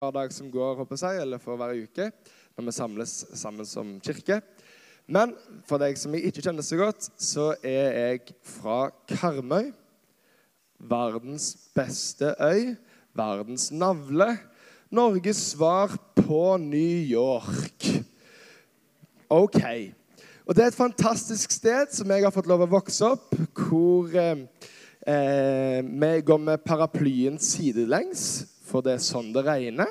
hver dag som går, håper jeg, eller for hver uke, når vi samles sammen som kirke. Men for deg som jeg ikke kjenner så godt, så er jeg fra Karmøy. Verdens beste øy, verdens navle. Norges svar på New York. OK. Og det er et fantastisk sted som jeg har fått lov å vokse opp, hvor eh, eh vi går med paraplyen sidelengs, for det er sånn det regner.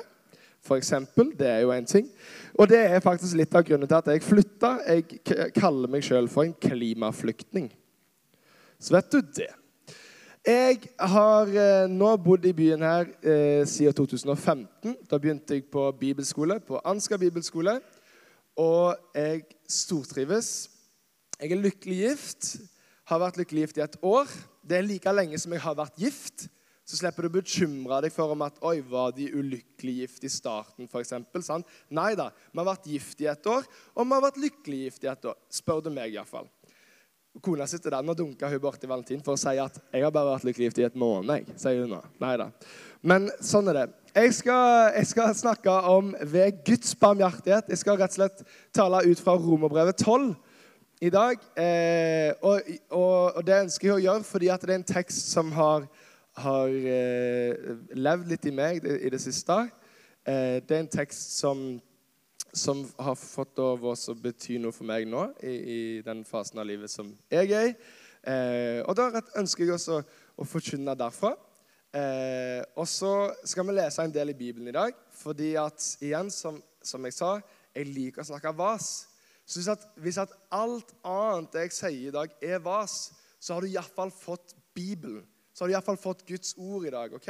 For eksempel, det er jo en ting. Og det er faktisk litt av grunnen til at jeg flytta. Jeg kaller meg sjøl for en klimaflyktning. Så vet du det. Jeg har eh, nå bodd i byen her eh, siden 2015. Da begynte jeg på bibelskole, på Ansgar bibelskole. Og jeg stortrives. Jeg er lykkelig gift. Har vært lykkelig gift i et år. Det er like lenge som jeg har vært gift. Så slipper du å bekymre deg for om at oi, var de ulykkelig gift i starten, f.eks. Nei da. Vi har vært gift i et år, og vi har vært lykkelig gift i et år. Spør du meg, iallfall. Kona sitter der og dunker hun borti Valentin for å si at 'jeg har bare vært lykkelig gift i et måned'. Jeg, sier hun nå. Nei da. Men sånn er det. Jeg skal, jeg skal, snakke om ved Guds barmhjertighet. Jeg skal rett og slett tale ut fra Romerbrevet 12 i dag. Eh, og, og, og, det ønsker jeg å gjøre fordi det er en tekst som har, har eh, levd litt i meg i det siste. Eh, det er en tekst som, som har fått lov å bety noe for meg nå i, i, den fasen av livet som jeg er i. Eh, og da ønsker jeg også å forkynne derfra. Eh, og så skal vi lese en del i Bibelen i dag. fordi at, igjen, som, som jeg sa, jeg liker å snakke vas. Så hvis at, hvis at alt annet jeg sier i dag, er vas, så har du iallfall fått Bibelen. Så har du iallfall fått Guds ord i dag. ok?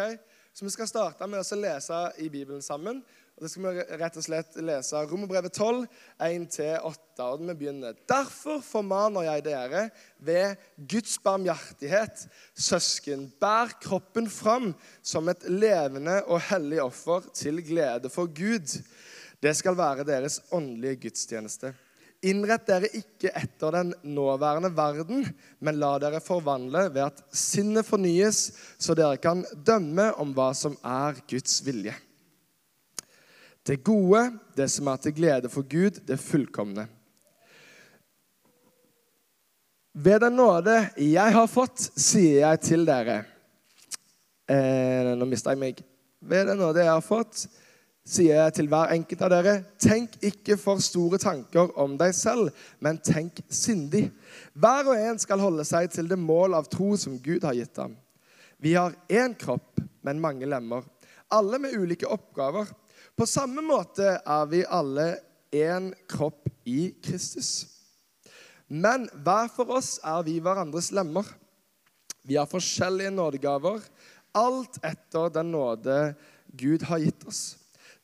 Så vi skal starte med å lese i Bibelen sammen. Og Det skal vi rett og slett lese Romerbrevet 12, 1-8. Og vi begynner. Derfor formaner jeg dere ved Guds barmhjertighet, søsken, bær kroppen fram som et levende og hellig offer til glede for Gud. Det skal være deres åndelige gudstjeneste. Innrett dere ikke etter den nåværende verden, men la dere forvandle ved at sinnet fornyes, så dere kan dømme om hva som er Guds vilje det gode, det som er til glede for Gud, det fullkomne. Ved den nåde jeg har fått, sier jeg til dere eh, Nå mista jeg meg. Ved den nåde jeg har fått, sier jeg til hver enkelt av dere, tenk ikke for store tanker om deg selv, men tenk sindig. Hver og en skal holde seg til det mål av tro som Gud har gitt ham. Vi har én kropp, men mange lemmer, alle med ulike oppgaver. På samme måte er vi alle én kropp i Kristus. Men hver for oss er vi hverandres lemmer. Vi har forskjellige nådegaver, alt etter den nåde Gud har gitt oss.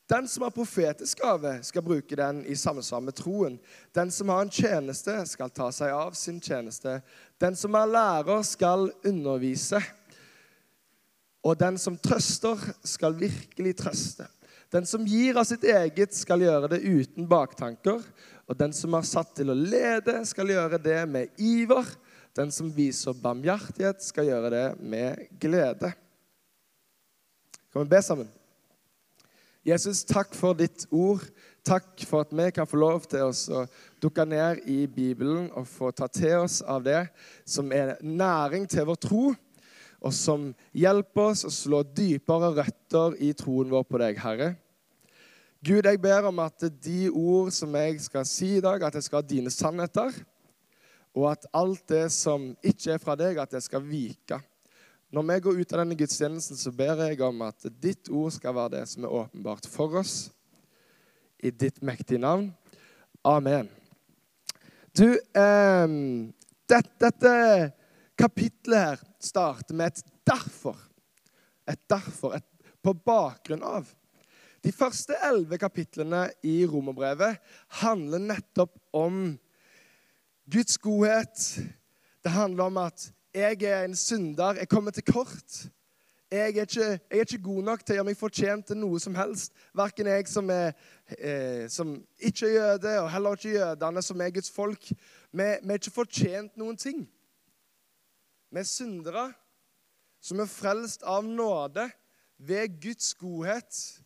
Den som har profetisk gave, skal bruke den i samsvar med troen. Den som har en tjeneste, skal ta seg av sin tjeneste. Den som er lærer, skal undervise. Og den som trøster, skal virkelig trøste. Den som gir av sitt eget, skal gjøre det uten baktanker. Og den som er satt til å lede, skal gjøre det med iver. Den som viser barmhjertighet, skal gjøre det med glede. Kan vi be sammen? Jesus, takk for ditt ord. Takk for at vi kan få lov til å dukke ned i Bibelen og få ta til oss av det som er næring til vår tro og som hjelper oss å slå dypere røtter i troen vår på deg, Herre. Gud, jeg ber om at de ord som jeg skal si i dag, at jeg skal ha dine sannheter, og at alt det som ikke er fra deg, at det skal vike. Når vi går ut av denne gudstjenesten, så ber jeg om at ditt ord skal være det som er åpenbart for oss. I ditt mektige navn. Amen. Du, eh, dette, dette kapitlet her starter med et 'derfor'. Et 'derfor', et 'på bakgrunn av'. De første elleve kapitlene i romerbrevet handler nettopp om Guds godhet. Det handler om at jeg er en synder. Jeg kommer til kort. Jeg er, ikke, jeg er ikke god nok til å gjøre meg fortjent til noe som helst. Verken jeg som, er, eh, som ikke er jøde, og heller ikke jødene som er Guds folk. Vi, vi er ikke fortjent noen ting. Vi er syndere som er frelst av nåde ved Guds godhet.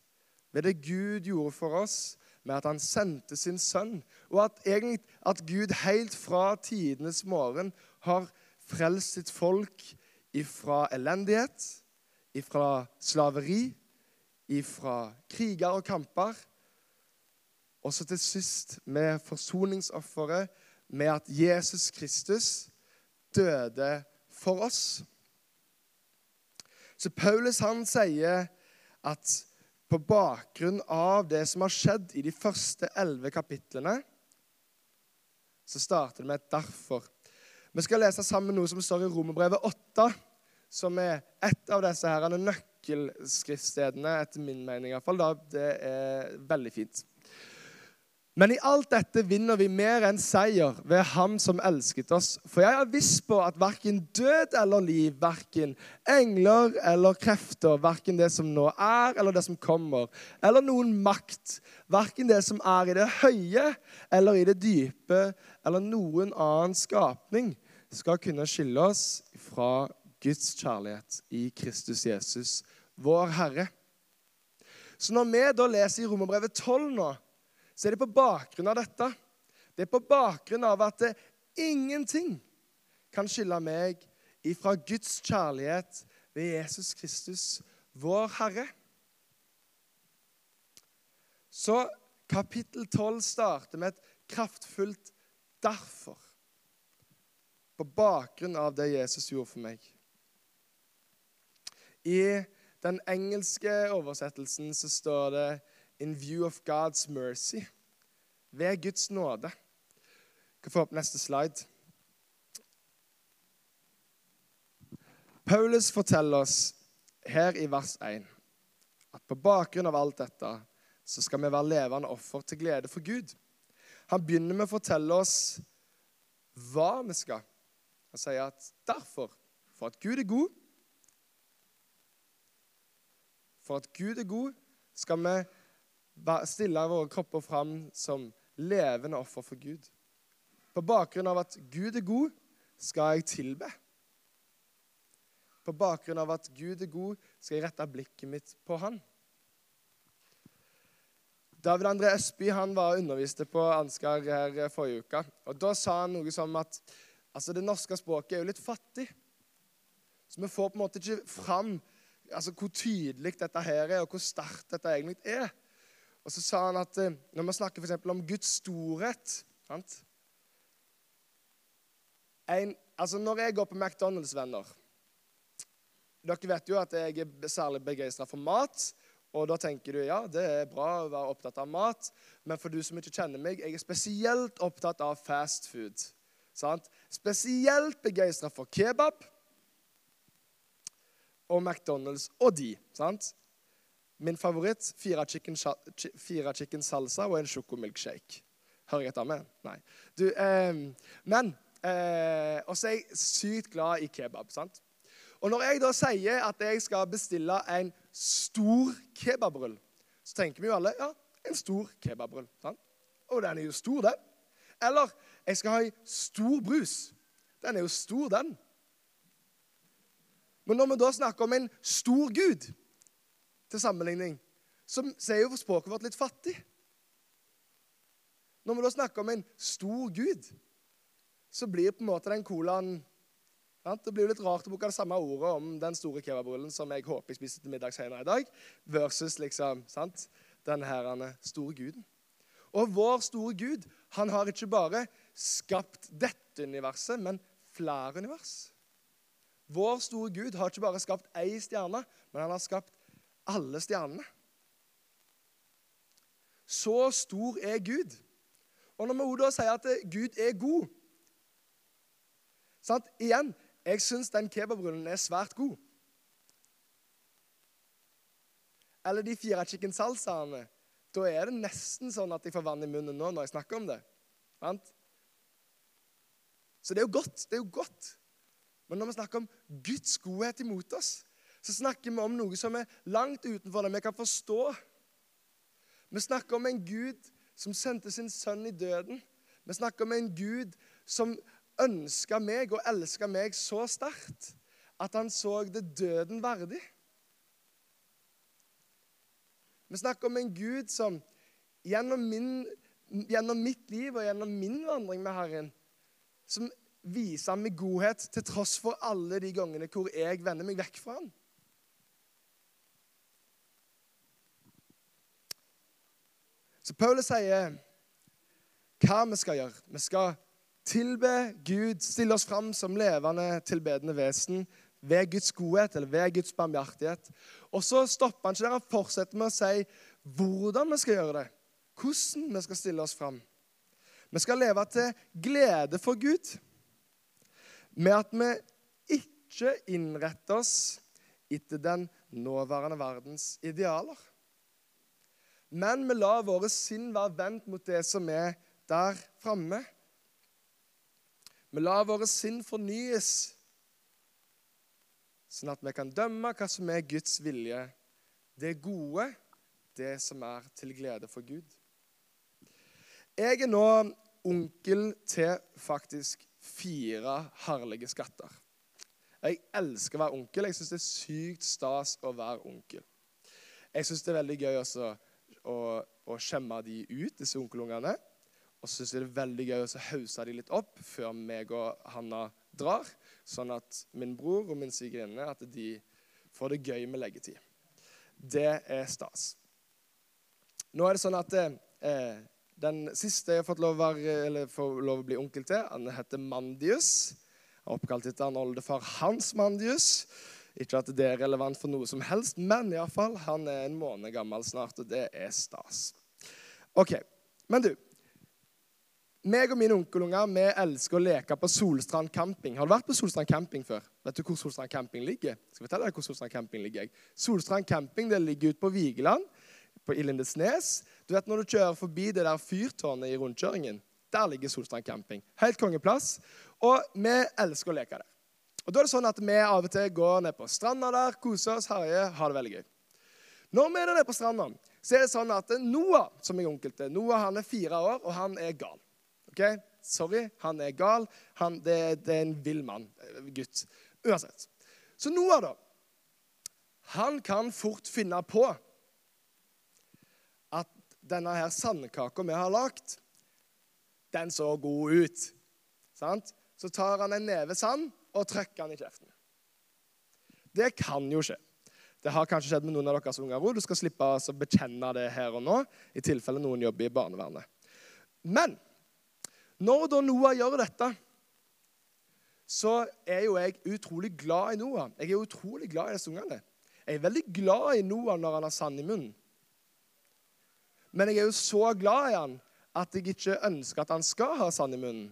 ved det Gud gjorde for oss, med at han sendte sin sønn, og at, egentlig, at Gud helt fra tidenes morgen har frelst sitt folk ifra elendighet, ifra slaveri, ifra kriger og kamper. Og så til sist med forsoningsofferet, med at Jesus Kristus døde for oss. Så Paulus han sier at på bakgrunn av det som har skjedd i de første elleve kapitlene, så starter det med et 'derfor'. Vi skal lese sammen noe som står i Romerbrevet 8, som er et av disse her nøkkelskriftstedene, etter min mening iallfall. Det er veldig fint. Men i alt dette vinner vi mer enn seier ved Ham som elsket oss. For jeg er viss på at verken død eller liv, verken engler eller krefter, verken det som nå er eller det som kommer, eller noen makt, verken det som er i det høye eller i det dype, eller noen annen skapning, skal kunne skille oss fra Guds kjærlighet i Kristus Jesus, vår Herre. Så når vi da leser i Romerbrevet 12 nå, så er det på bakgrunn av dette. Det er på bakgrunn av at det, ingenting kan skille meg ifra Guds kjærlighet ved Jesus Kristus, vår Herre. Så kapittel 12 starter med et kraftfullt 'derfor'. På bakgrunn av det Jesus gjorde for meg. I den engelske oversettelsen så står det in view of God's mercy. Ved Guds nåde. Jeg kan få opp neste slide. Paulus forteller oss her i vers 1 at på bakgrunn av alt dette så skal vi være levende offer til glede for Gud. Han begynner med å fortelle oss hva vi skal. Han sier at derfor, for at Gud er god For at Gud er god, skal vi stille våre kropper fram som levende offer for Gud. På bakgrunn av at Gud er god, skal jeg tilbe. På bakgrunn av at Gud er god, skal jeg rette blikket mitt på Han. David André Østby han var underviste på Ansgar her forrige uke. og Da sa han noe som at altså det norske språket er jo litt fattig. Så vi får på en måte ikke fram altså, hvor tydelig dette her er, og hvor sterkt dette egentlig er. Og så sa han at eh, når vi snakker for om Guds storhet? En, altså Når jeg går på McDonald's, venner Dere vet jo at jeg er særlig begeistra for mat. Og da tenker du ja, det er bra å være opptatt av mat. Men for du som ikke kjenner meg, jeg er spesielt opptatt av fast food. Sant? Spesielt begeistra for kebab og McDonald's og de. sant? Min favoritt fire chicken, fire chicken salsa og en sjokomilkshake. Hører jeg etter med? Nei. Du, eh, men eh, Og så er jeg sykt glad i kebab. sant? Og når jeg da sier at jeg skal bestille en stor kebabrull, så tenker vi jo alle ja, en stor kebabrull. sant? Og den er jo stor, den. Eller jeg skal ha ei stor brus. Den er jo stor, den. Men når vi da snakker om en stor Gud til sammenligning, så, er jo språket vårt litt fattig. Når vi da snakker om en stor Gud, så blir på en måte den colaen? Det blir jo litt rart å bruke det samme ordet om den store kebabrullen som jeg håper jeg spiser til middag senere i dag, versus liksom, sant? den her store guden. Og vår store Gud han har ikke bare skapt dette universet, men flere univers. Vår store Gud har ikke bare skapt ei stjerne, men han har skapt alle stjernene. Så stor er Gud. Og når vi da sier at Gud er god sant? Igjen, jeg syns den kebabrullen er svært god. Eller de fire chicken salsaene. Da er det nesten sånn at jeg får vann i munnen nå når jeg snakker om det. Sant? Så det er jo godt. Det er jo godt. Men når vi snakker om Guds godhet imot oss, så snakker vi om noe som er langt utenfor det vi kan forstå. Vi snakker om en Gud som sendte sin sønn i døden. Vi snakker om en Gud som ønska meg og elska meg så sterkt at han så det døden verdig. Vi snakker om en Gud som gjennom, min, gjennom mitt liv og gjennom min vandring med Herren, som viser meg godhet til tross for alle de gangene hvor jeg vender meg vekk fra Han. Så Paulus sier hva vi skal gjøre. Vi skal tilbe Gud, stille oss fram som levende, tilbedende vesen ved Guds godhet eller ved Guds barmhjertighet. Og så stopper han ikke der. Han fortsetter med å si hvordan vi skal gjøre det. Hvordan vi skal stille oss fram. Vi skal leve til glede for Gud med at vi ikke innretter oss etter den nåværende verdens idealer. Men vi lar våre sinn være vendt mot det som er der framme. Vi lar våre sinn fornyes sånn at vi kan dømme hva som er Guds vilje, det gode, det som er til glede for Gud. Jeg er nå onkel til faktisk fire herlige skatter. Jeg elsker å være onkel. Jeg syns det er sykt stas å være onkel. Jeg syns det er veldig gøy også å, å skjemme de ut, disse onkelungene. Og så syns jeg det er veldig gøy å hause de litt opp før meg og Hanna drar, sånn at min bror og min svigerinne de får det gøy med leggetid. Det er stas. Nå er det sånn at eh, den siste jeg har fått lov, være, lov, å bli onkel til, han heter Mandius. Jeg har oppkalt etter han oldefar Hans Mandius. Ikke at det er relevant for noe som helst, men iallfall, han er en måned gammel snart, og det er stas. Ok, Men du, meg og mine onkelunger vi elsker å leke på Solstrand camping. Har du vært på Solstrand camping før? Vet du hvor Solstrand camping ligger? Skal jeg fortelle deg hvor Solstrand camping ligger? Solstrand camping det ligger ute på Vigeland på, i Lindesnes. Du vet Når du kjører forbi det der fyrtårnet i rundkjøringen, der ligger Solstrand camping. Helt kongeplass. Og vi elsker å leke der. Og da er det sånn at Vi av og til går ned på stranda der, koser oss, herjer, har det veldig gøy. Når vi er nede på stranda, så er det sånn at Noah, som jeg onkel til, Noah han er fire år, og han er gal. Ok? Sorry, han er gal. Han, det, det, er en vill mann. Eh, gutt. Uansett. Så Noah, da. Han kan fort finne på at denne her sandkaka vi har lagd, den så god ut. Sant? Så tar han en neve sand og trykker han i kjeften. Det kan jo skje. Det har kanskje skjedd med noen av deres unger òg. Du skal slippe å bekjenne det her og nå, i tilfelle noen jobber i barnevernet. Men når da Noah gjør dette, så er jo jeg utrolig glad i Noah. Jeg er utrolig glad i disse ungene. Jeg er veldig glad i Noah når han har sand i munnen. Men jeg er jo så glad i han at jeg ikke ønsker at han skal ha sand i munnen.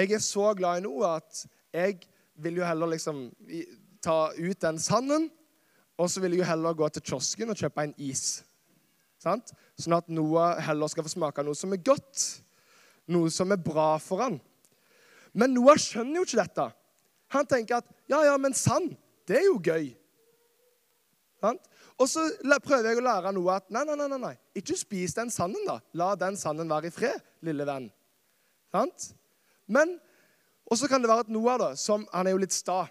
Jeg er så glad i noe at jeg vil jo heller liksom ta ut den sanden, og så vil jeg jo heller gå til kiosken og kjøpe en is. Sant? Sånn at Noah heller skal få smake noe som er godt noe som er bra for han. Men Noah skjønner jo ikke dette. Han tenker at ja, ja, men sand, det er jo gøy. Og så prøver jeg å lære Noah at nei, nei, nei, nei, ikke spis den sanden, da. La den sanden være i fred, lille venn. Men Og så kan det være at Noah, da, som han er jo litt sta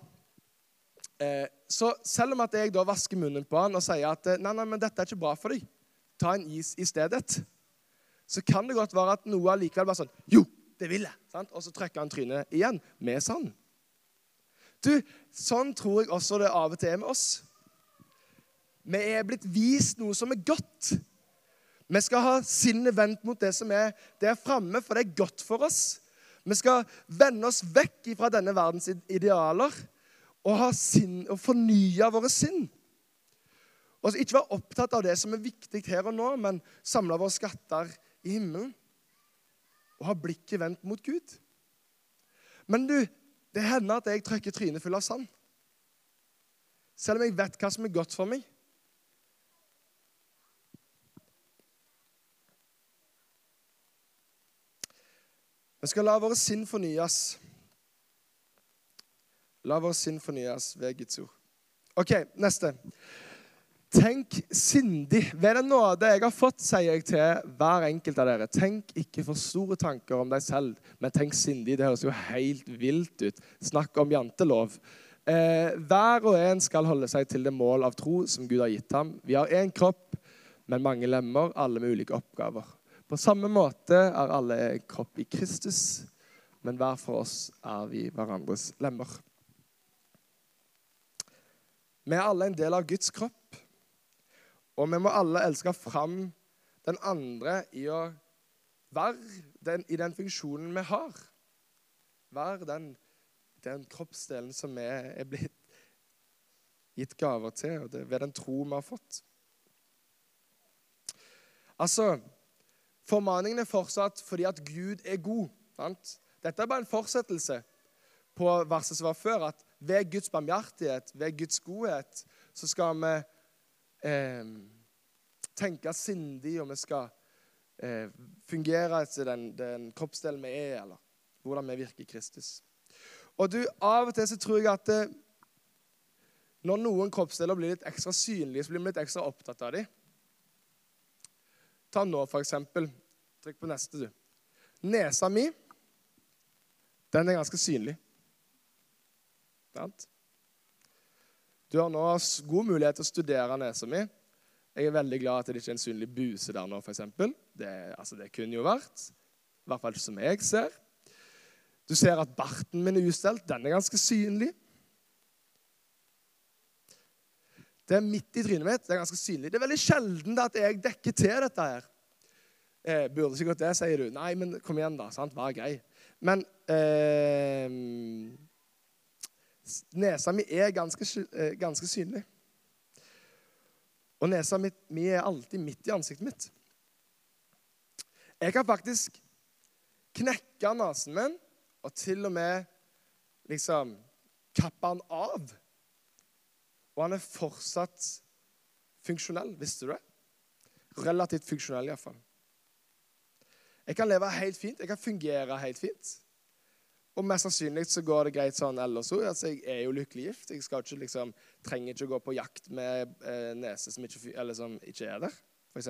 eh, Så selv om at jeg da vasker munnen på han og sier at nei, nei, men dette er ikke bra for deg, ta en is i stedet så kan det godt være at Noah likevel bare sånn Jo, det vil jeg. Sant? Og så trekker han trynet igjen med sand. Du, Sånn tror jeg også det av og til er med oss. Vi er blitt vist noe som er godt. Vi skal ha sinnet vendt mot det som er der framme, for det er godt for oss. Vi skal vende oss vekk fra denne verdens idealer og, sinn, og fornye våre sinn. Og Ikke være opptatt av det som er viktig her og nå, men samle våre skatter i himmelen og ha blikket vendt mot Gud. Men du, det hender at jeg trykker trynet full av sand. Selv om jeg vet hva som er godt for meg. Vi skal la våre sinn fornyes. La våre sinn fornyes ved Guds ord. OK, neste. Tenk sindig. Ved den nåde jeg har fått, sier jeg til hver enkelt av dere. Tenk ikke for store tanker om deg selv, men tenk sindig. Det høres jo helt vilt ut. Snakk om jantelov. Eh, hver og en skal holde seg til det mål av tro som Gud har gitt ham. Vi har én kropp, men mange lemmer, alle med ulike oppgaver. På samme måte er alle kropp i Kristus, men hver for oss er vi hverandres lemmer. Vi er alle en del av Guds kropp, og vi må alle elske fram den andre i å være den, i den funksjonen vi har. Være den, den kroppsdelen som vi er blitt gitt gaver til, og det ved den tro vi har fått. Altså, Formaningen er fortsatt fordi at Gud er god. Sant? Dette er bare en fortsettelse på verset som var før. At ved Guds barmhjertighet, ved Guds godhet, så skal vi eh, tenke sindig, og vi skal eh, fungere etter den, den kroppsdelen vi er, eller hvordan vi virker i Kristus. Og du, Av og til så tror jeg at eh, når noen kroppsdeler blir litt ekstra synlige, så blir vi litt ekstra opptatt av dem. Ta nå, for eksempel. Trykk på neste, du. Nesa mi, den er ganske synlig. Sant? Du har nå god mulighet til å studere nesa mi. Jeg er veldig glad at det ikke er en synlig buse der nå, f.eks. Det, altså, det kunne jo vært. I hvert fall som jeg ser. Du ser at barten min er ustelt. Den er ganske synlig. Det er midt i trynet mitt. Det er ganske synlig. Det er veldig sjelden at jeg dekker til dette her. Eh, burde sikkert det, sier du. Nei, men kom igjen, da. sant? Vær grei. Men eh, nesa mi er ganske, eh, ganske, synlig. Og nesa mi, mi er alltid midt i ansiktet mitt. Jeg kan faktisk knekke nesen min og til og med liksom kappe den av og han er fortsatt funksjonell. Visste du det? Relativt funksjonell, iallfall. Jeg kan leve helt fint. Jeg kan fungere helt fint. Og mest sannsynlig så går det greit sånn ellers òg. Altså, jeg er jo lykkelig gift. Jeg skal ikke, liksom, trenger ikke å gå på jakt med eh, nese som ikke, som ikke, er der, f.eks.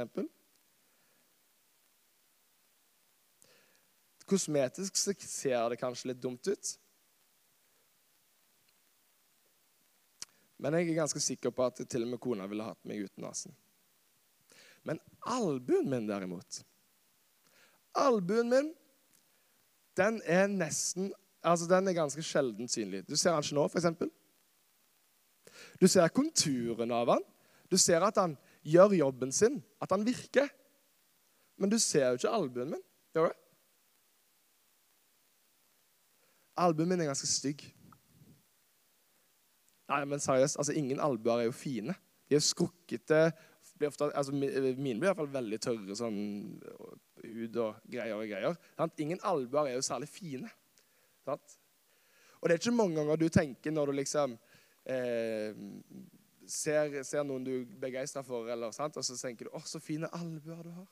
Kosmetisk ser det kanskje litt dumt ut. Men jeg er ganske sikker på at til og med kona ville hatt meg uten nesen. Men albuen min, derimot Albuen min, den er nesten Altså, den er ganske sjelden synlig. Du ser den ikke nå, f.eks. Du ser konturen av han. Du ser at han gjør jobben sin, at han virker. Men du ser jo ikke albuen min. Gjør du? Albuen min er ganske stygg. Nei, men seriøst, altså Ingen albuer er jo fine. De er skrukkete. Ofte, altså, mine blir i hvert fall veldig tørre sånn hud og greier og greier. Sant? Ingen albuer er jo særlig fine. Sant? Og det er ikke mange ganger du tenker når du liksom eh, ser, ser, noen du er begeistra for, eller, og så tenker du 'Å, så fine albuer du har'.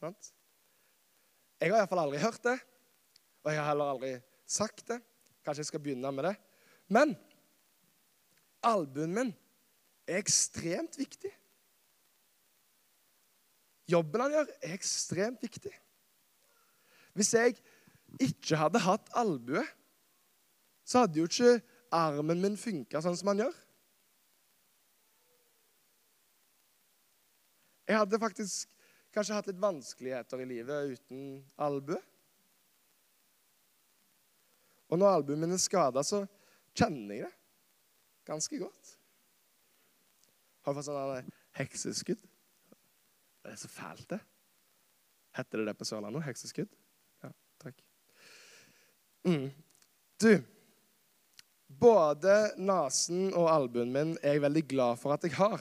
Sant? Jeg har iallfall aldri hørt det, og jeg har heller aldri sagt det. Kanskje jeg skal begynne med det. Men albuen min er ekstremt viktig. Jobben han gjør, er ekstremt viktig. Hvis jeg ikke hadde hatt albue, så hadde jo ikke armen min funka sånn som han gjør. Jeg hadde faktisk kanskje hatt litt vanskeligheter i livet uten albue. Og når albuen min er skada, så kjenner jeg det ganske godt. Har du fått sånn hekseskudd? Det er så fælt, det. Heter det det på Sørlandet? Hekseskudd? Ja, takk. Mm. Du, både nesen og albuen min er jeg veldig glad for at jeg har.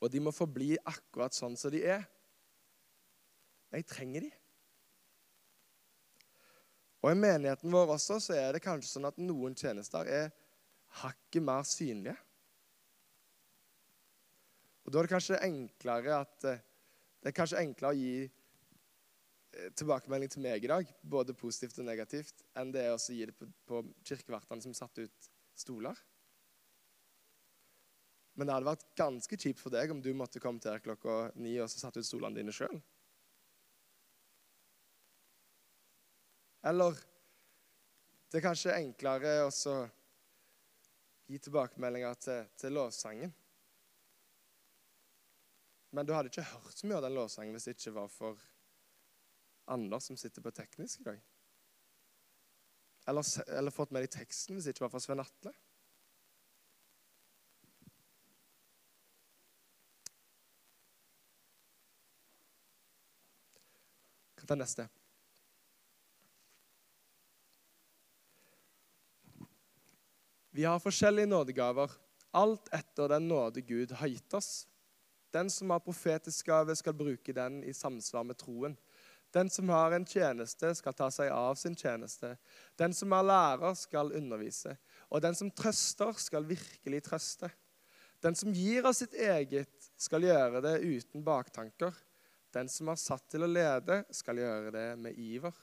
Og de må forbli akkurat sånn som de er. Jeg trenger de. Og i menigheten vår også så er det kanskje sånn at noen tjenester er hakket mer synlige. Og Da er det kanskje enklere at eh, det er kanskje enklere å gi eh, tilbakemelding til meg i dag, både positivt og negativt, enn det er å gi det på, på kirkevertene som satte ut stoler. Men det hadde vært ganske kjipt for deg om du måtte komme til her klokka ni og så satte ut stolene dine sjøl. Eller det er kanskje enklere også gi tilbakemeldinger til, til lovsangen. Men du hadde ikke hørt så mye av den lovsangen hvis det ikke var for Anders som sitter på teknisk i dag. Eller, eller fått med deg teksten hvis det ikke var for Svein Atle. Hva er neste? Vi har forskjellige nådegaver, alt etter den nåde Gud har gitt oss. Den som har profetisk gave, skal bruke den i samsvar med troen. Den som har en tjeneste, skal ta seg av sin tjeneste. Den som er lærer, skal undervise. Og den som trøster, skal virkelig trøste. Den som gir av sitt eget, skal gjøre det uten baktanker. Den som er satt til å lede, skal gjøre det med iver.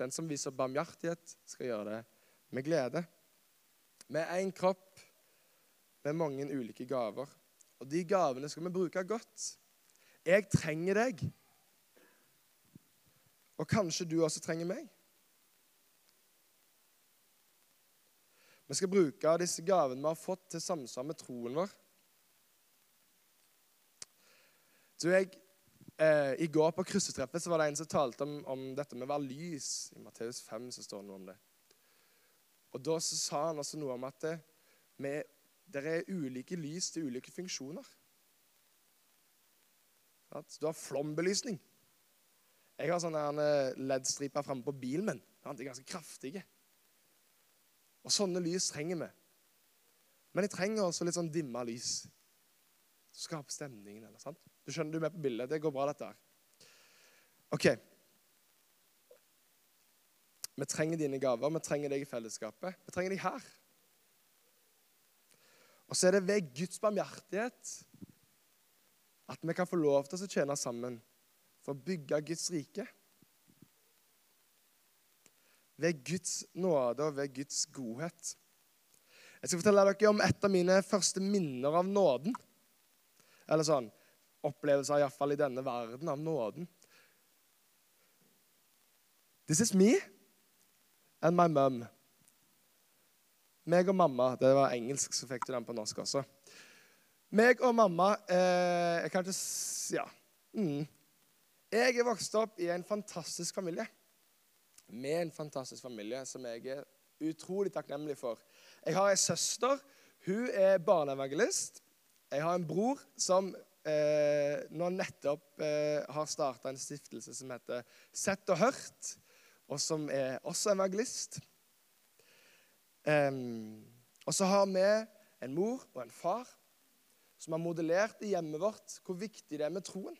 Den som viser barmhjertighet, skal gjøre det med glede. Med én kropp, med mange ulike gaver. Og de gavene skal vi bruke godt. Jeg trenger deg. Og kanskje du også trenger meg. Vi skal bruke disse gavene vi har fått, til samsvar med troen vår. Du, jeg, eh, I går på kryssetreffet var det en som talte om, om dette med å være lys. I Matteus 5 så står det noe om det. Og Da sa han også noe om at det, med, det er ulike lys til ulike funksjoner. At du har flombelysning. Jeg har sånne LED-striper framme på bilen min. De er ganske kraftige. Og sånne lys trenger vi. Men jeg trenger også litt sånn dimma lys. Skape stemningen. eller sant? Du skjønner, du er med på bildet. Det går bra, dette her. Ok. Vi trenger dine gaver, vi trenger deg i fellesskapet. Vi trenger deg her. Og så er det ved Guds barmhjertighet at vi kan få lov til å tjene sammen for å bygge Guds rike. Ved Guds nåde og ved Guds godhet. Jeg skal fortelle dere om et av mine første minner av nåden. Eller sånn opplevelser, iallfall i denne verden, av nåden. This is me and my mum. Meg og mamma. Det var engelsk, så fikk du den på norsk også. Meg og mamma eh, Jeg kan ikke Ja. Mm. Jeg er vokst opp i en fantastisk familie. Med en fantastisk familie som jeg er utrolig takknemlig for. Jeg har ei søster. Hun er barneevangelist. Jeg har en bror som eh, nå nettopp eh, har starta en stiftelse som heter Sett og hørt og som er også evangelist. Um, og så har vi en mor og en far som har modellert i hjemmet vårt hvor viktig det er med troen.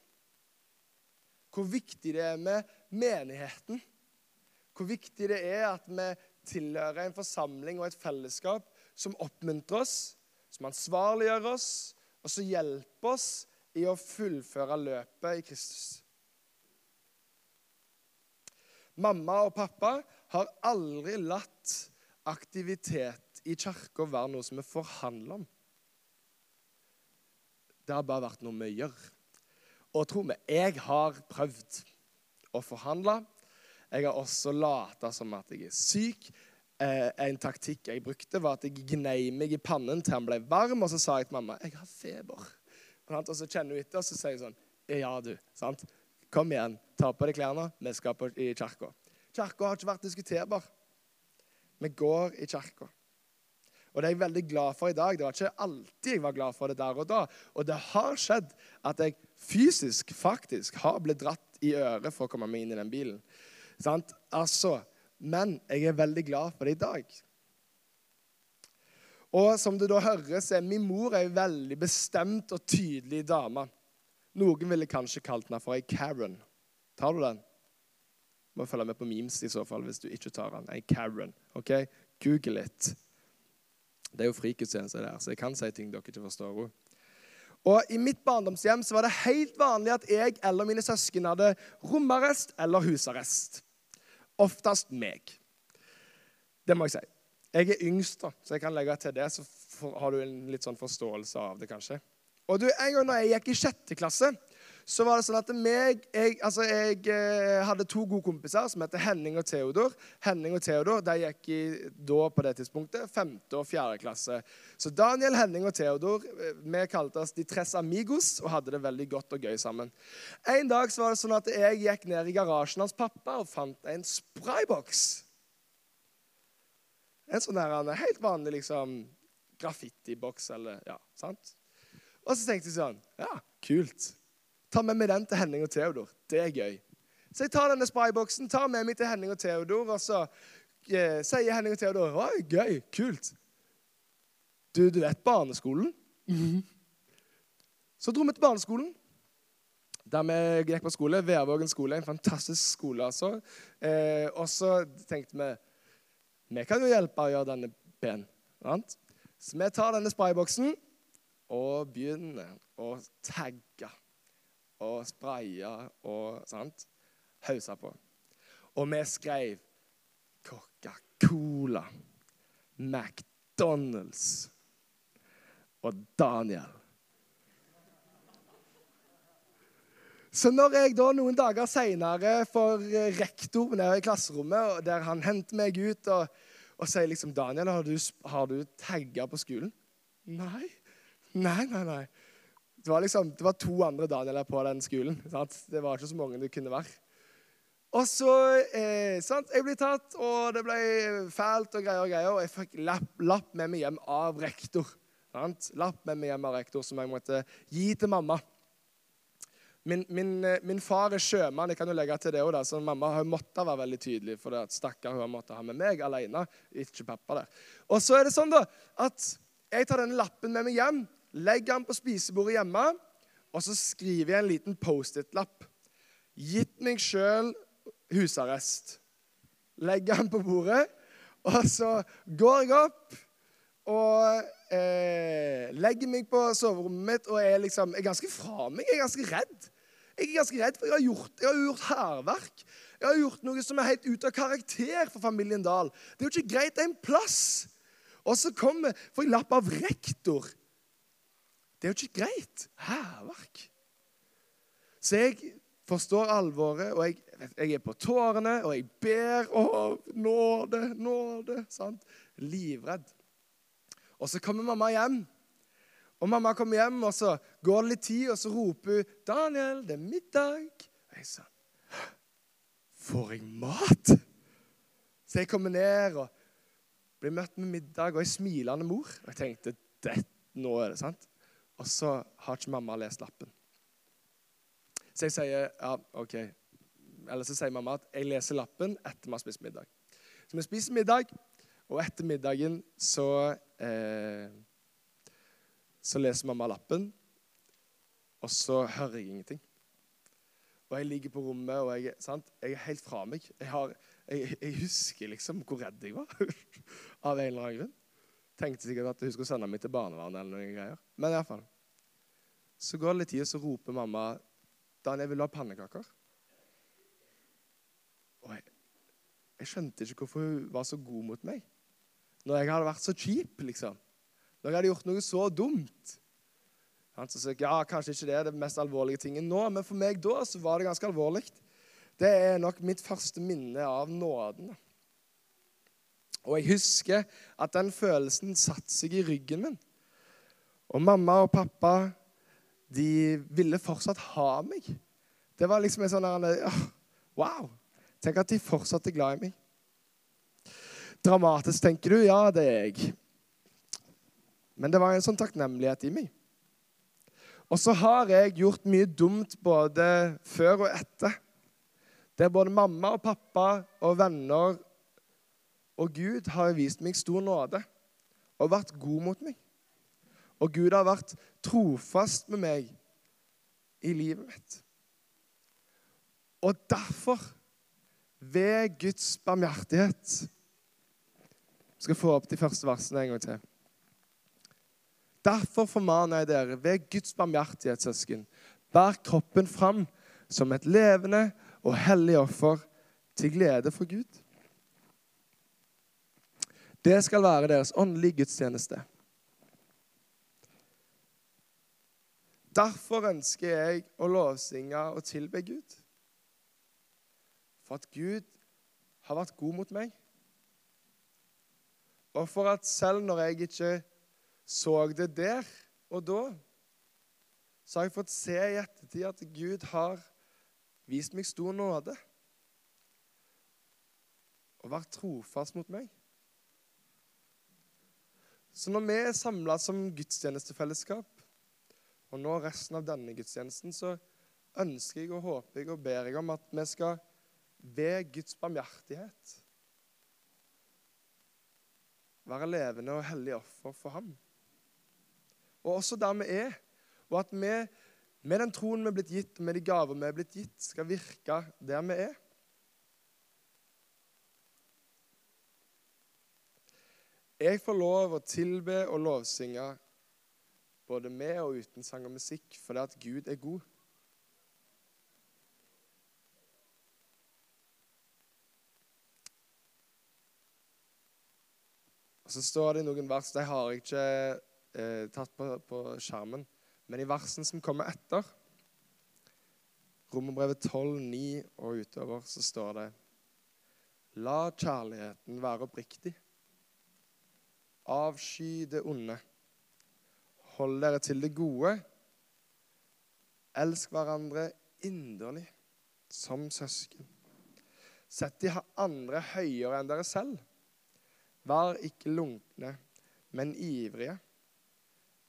Hvor viktig det er med menigheten. Hvor viktig det er at vi tilhører en forsamling og et fellesskap som oppmuntrer oss, som ansvarliggjør oss, og som hjelper oss i å fullføre løpet i Kristus. Mamma og pappa har aldri latt aktivitet i kirka være noe som vi forhandler om. Det har bare vært noe vi gjør. Og tro meg, jeg har prøvd å forhandle. Jeg har også lata som at jeg er syk. Eh, en taktikk jeg brukte, var at jeg gnei meg i pannen til han ble varm, og så sa jeg til mamma jeg har feber. Og så kjenner hun etter, og så sier hun sånn Ja, du. sant? Kom igjen, ta på deg klærne. Vi skal på, i kirka. Kirka har ikke vært diskuterbar. Vi går i kirka. Og det er jeg veldig glad for i dag. Det var ikke alltid jeg var glad for det der og da. Og det har skjedd at jeg fysisk faktisk har blitt dratt i øret for å komme meg inn i den bilen. Sant? Altså, Men jeg er veldig glad for det i dag. Og som du da hører, så er min mor ei veldig bestemt og tydelig dame. Noen ville kanskje kalt henne for ei Karen. Tar du den? Må følge med på memes i så fall hvis du ikke tar den. Ei Karen. ok? Google it. Det er jo frikutstjeneste der, så jeg kan si ting dere ikke forstår. Og I mitt barndomshjem så var det helt vanlig at jeg eller mine søsken hadde romarrest eller husarrest. Oftest meg. Det må jeg si. Jeg er yngst, da, så jeg kan legge til det, så har du en litt sånn forståelse av det, kanskje. Og du, En gang når jeg gikk i sjette klasse, så var det sånn at meg, jeg, altså jeg eh, hadde to gode kompiser som heter Henning og Theodor. Henning og Theodor de gikk i, da på det tidspunktet femte og fjerde klasse. Så Daniel, Henning og Theodor eh, vi kalte oss de tres amigos og hadde det veldig godt og gøy sammen. En dag så var det sånn at jeg gikk ned i garasjen hans pappa og fant en sprayboks. En sånn der, helt vanlig liksom, graffitiboks eller ja, sant? Og så tenkte jeg sånn Ja, kult. Ta med meg den til Henning og Theodor. Det er gøy. Så jeg tar denne sprayboksen, tar med meg til Henning og Theodor, og så eh, sier Henning og Theodor Oi, gøy, kult. Du, du vet barneskolen? Mm Så dro vi til barneskolen. Der vi gikk på skole. Værvågen skole. En fantastisk skole, altså. Eh, og så tenkte vi vi kan jo hjelpe å gjøre denne pen. Sant? Så vi tar denne sprayboksen og begynner å tagge og spraye og sant? hausa på. Og vi skrev Coca-Cola, McDonald's og Daniel. Så når jeg da noen dager seinere får rektor nede i klasserommet, der han henter meg ut og, og sier liksom 'Daniel, har du, har du tagga på skolen?' Nei. Nei, nei, nei. Det var, liksom, det var to andre Danieler på den skolen. Sant? Det var ikke så mange det kunne være. Og så eh, sant? Jeg ble tatt, og det ble fælt og greier og greier. Og jeg fikk lapp, lapp med meg hjem av rektor. Sant? Lapp med meg hjem av rektor som jeg måtte gi til mamma. Min, min, eh, min far er sjømann, jeg kan jo legge til det også, så mamma har måttet være veldig tydelig. For det at stakkar hun har måttet ha med meg alene, ikke pappa der. Og så er det sånn da, at jeg tar denne lappen med meg hjem, legger den på spisebordet hjemme, og så skriver jeg en liten Post-It-lapp. Gitt meg sjøl husarrest. Legger den på bordet, og så går jeg opp og eh, legger meg på soverommet mitt og er liksom er ganske fra meg. Jeg er ganske redd. Jeg er ganske redd, for jeg har gjort, jeg gjort hærverk. Jeg har gjort noe som er helt ute av karakter for familien Dahl. Det er jo ikke greit det er en plass. Og så kommer får jeg lapp av rektor. Det er jo ikke greit. Hærverk. Så jeg forstår alvoret, og jeg, jeg, er på tårene, og jeg ber Å, nåde, nåde. sant? Livredd. Og så kommer mamma hjem. Og mamma kommer hjem, og så går det litt tid, og så roper hun 'Daniel, det er middag.' Og jeg sa 'Får jeg mat?' Så jeg kommer ned og blir møtt med middag og ei smilende mor. Og jeg tenkte det, nå er det sant. Og så har ikke mamma lest lappen. Så jeg sier ja, OK. Eller så sier mamma at jeg leser lappen etter vi har spist middag. Så vi spiser middag, og etter middagen så eh, Så leser mamma lappen, og så hører jeg ingenting. Og jeg ligger på rommet, og jeg, jeg er helt fra meg. Jeg, har, jeg, jeg, husker liksom hvor redd jeg var. Av en eller annen grunn. Tenkte sikkert at hun skulle sende meg til barnevernet eller noen greier. Men iallfall. Så går det litt tid, og så roper mamma Daniel, vil du ha pannekaker? Og jeg, jeg skjønte ikke hvorfor hun var så god mot meg. Når jeg hadde vært så kjip, liksom. Når jeg hadde gjort noe så dumt. Han sa ja, kanskje ikke det er det mest alvorlige tingen nå, men for meg da så var det ganske alvorlig. Det er nok mitt første minne av nåden. Og jeg husker at den følelsen satte seg i ryggen min. Og mamma og pappa de ville fortsatt ha meg. Det var liksom en sånn Wow! Tenk at de fortsatt er glad i meg. Dramatisk, tenker du? Ja, det er jeg. Men det var en sånn takknemlighet i meg. Og så har jeg gjort mye dumt både før og etter. Der både mamma og pappa og venner og Gud har vist meg stor nåde og vært god mot meg. Og Gud har vært trofast med meg i livet mitt. Og derfor, ved Guds barmhjertighet Jeg skal få opp de første versene en gang til. Derfor formaner jeg dere ved Guds barmhjertighet, søsken, bær kroppen fram som et levende og hellig offer til glede for Gud. Det skal være deres åndelige gudstjeneste. Derfor ønsker jeg å lovsynge og tilbe Gud. For at Gud har vært god mot meg. Og for at selv når jeg ikke så det der og da, så har jeg fått se i ettertid at Gud har vist meg stor nåde og vært trofast mot meg. Så når vi er samla som gudstjenestefellesskap, og nå resten av denne gudstjenesten, så ønsker jeg og håper jeg og ber jeg om at vi skal ved Guds barmhjertighet være levende og hellige offer for ham. Og også der vi er. Og at vi med den troen vi er blitt gitt, med de gaver vi er blitt gitt, skal virke der vi er. Jeg får lov å tilbe og lovsynge både med og uten sang og musikk, fordi at Gud er god. Og Så står det noen vers De har jeg ikke eh, tatt på, på skjermen. Men i versen som kommer etter, Romerbrevet 12, 9 og utover, så står det La kjærligheten være oppriktig. Avsky det onde. Hold dere til det gode. Elsk hverandre inderlig, som søsken. Sett de andre høyere enn dere selv. Vær ikke lunkne, men ivrige.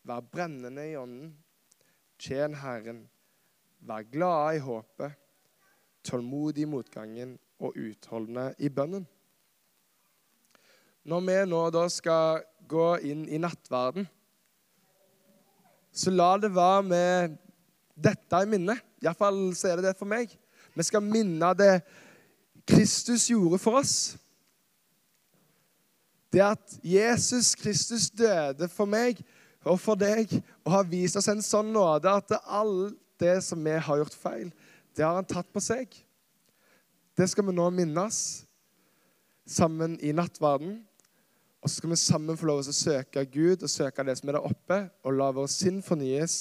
Vær brennende i ånden. Tjen Herren. Vær glade i håpet. Tålmodig i motgangen og utholdende i bønnen. Når vi nå da skal gå inn i nattverden, så la det være med dette i minne. Iallfall så er det det for meg. Vi skal minne det Kristus gjorde for oss. Det at Jesus Kristus døde for meg og for deg og har vist oss en sånn nåde at alt det som vi har gjort feil, det har han tatt på seg. Det skal vi nå minnes sammen i nattverden. Og så skal vi sammen få lov til å søke Gud og søke det som er der oppe, og la vår sinn fornyes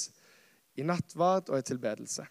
i nattverd og i tilbedelse.